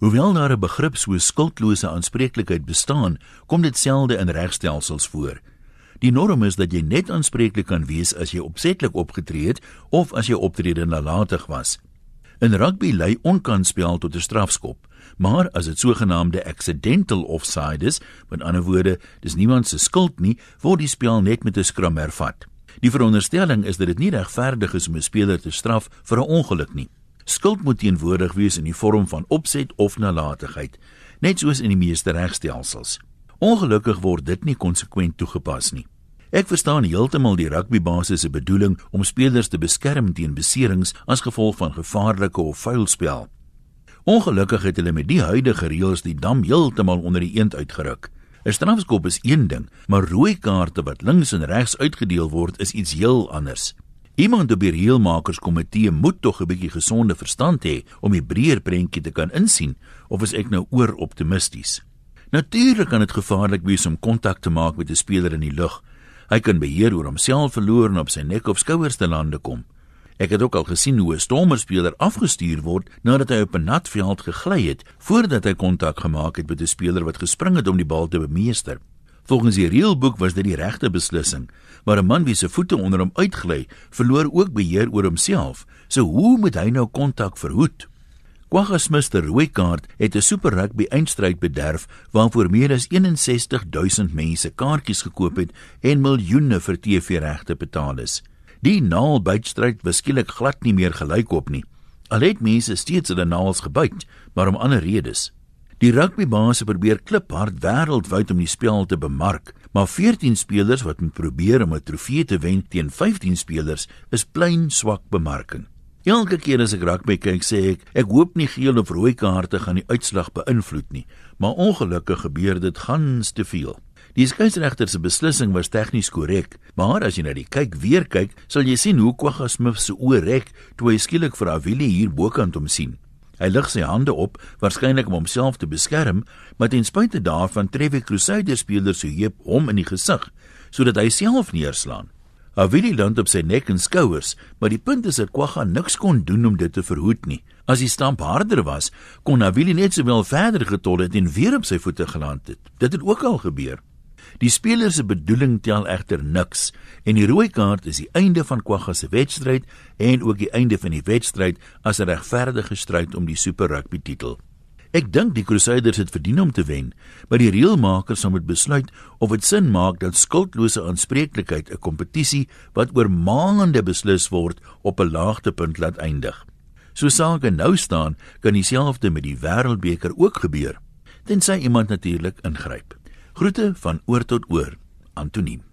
Hoewel daar 'n begrip so skuldlose aanspreeklikheid bestaan, kom dit selde in regstelsels voor. Die norm is dat jy net aanspreeklik kan wees as jy opsetlik opgetree het of as jy optrede nalatig was. In rugby lei onkanspel tot 'n strafskop, maar as dit sogenaamde accidental offside is, met ander woorde, dis niemand se skuld nie, word die spel net met 'n skram hervat. Die veronderstelling is dat dit nie regverdig is om 'n speler te straf vir 'n ongeluk nie. Skuld moet teenwoordig wees in die vorm van opset of nalatigheid, net soos in die meeste regstelsels. Ongelukkig word dit nie konsekwent toegepas nie. Ek verstaan heeltemal die rugbybasis se bedoeling om spelers te beskerm teen beserings as gevolg van gevaarlike of vuil spel. Ongelukkig het hulle met die huidige reëls die dam heeltemal onder die eend uitgeruk. 'n Strafskop is een ding, maar rooi kaarte wat links en regs uitgedeel word is iets heel anders. Iemand op die reëlmakerskomitee moet tog 'n bietjie gesonde verstand hê om die breër prentjie te kan insien of is ek nou oor optimisties? Natuurlik kan dit gevaarlik wees om kontak te maak met 'n speler in die lug, Hy kan beheer oor homself verloor en op sy nek of skouers te lande kom. Ek het ook al gesien hoe 'n stormerspeler afgestuur word nadat hy op 'n nat veld gegly het voordat hy kontak gemaak het met 'n speler wat gespring het om die bal te bemeester. Volgens die reëlboek was dit die regte beslissing, maar 'n man wie se voete onder hom uitgly, verloor ook beheer oor homself. So hoe moet hy nou kontak verhoed? Kwaggasmister Rooikaart het 'n super rugby eindstryd bederf waarvoor meer as 61000 mense kaartjies gekoop het en miljoene vir TV-regte betaal is. Die naalbytstryd was skielik glad nie meer gelykop nie. Al het mense steeds hulle naels gebyt, maar om ander redes. Die rugbybaase probeer kliphard wêreldwyd om die spel te bemark, maar 14 spelers wat moet probeer om 'n trofee te wen teen 15 spelers is plain swak bemarking. Elke keer as ek rugby kyk, sê ek, ek hoop nie geel of rooi kaarte gaan die uitslag beïnvloed nie, maar ongelukkig gebeur dit gans te veel. Die skeieregter se beslissing was tegnies korrek, maar as jy na die kyk weer kyk, sal jy sien hoe Kwagga Smith se oë rek toe hy skielik vir Avili hier bokant hom sien. Hy lig sy hande op, waarskynlik om homself te beskerm, maar ten spyte daarvan tref die Crusader speler se heup hom in die gesig, sodat hy self neerslaan. Avili land op sy nek en skouers, maar die punt is dat Kwagga niks kon doen om dit te verhoed nie. As die stamp harder was, kon Avili net sowel verder getol het en weer op sy voete geland het. Dit het ook al gebeur. Die speler se bedoeling tel egter niks en die rooi kaart is die einde van Kwagga se wedstryd en ook die einde van die wedstryd as 'n regverdige stryd om die Super Rugby titel. Ek dink die Crusaders het verdien om te wen, maar die reëlmakers moet besluit of dit sin maak dat skuldlose aanspreeklikheid 'n kompetisie wat oor maande beslis word op 'n laagtepunt laat eindig. So sake nou staan, kan dieselfde met die Wêreldbeker ook gebeur, tensy iemand natuurlik ingryp. Groete van oor tot oor. Antoniem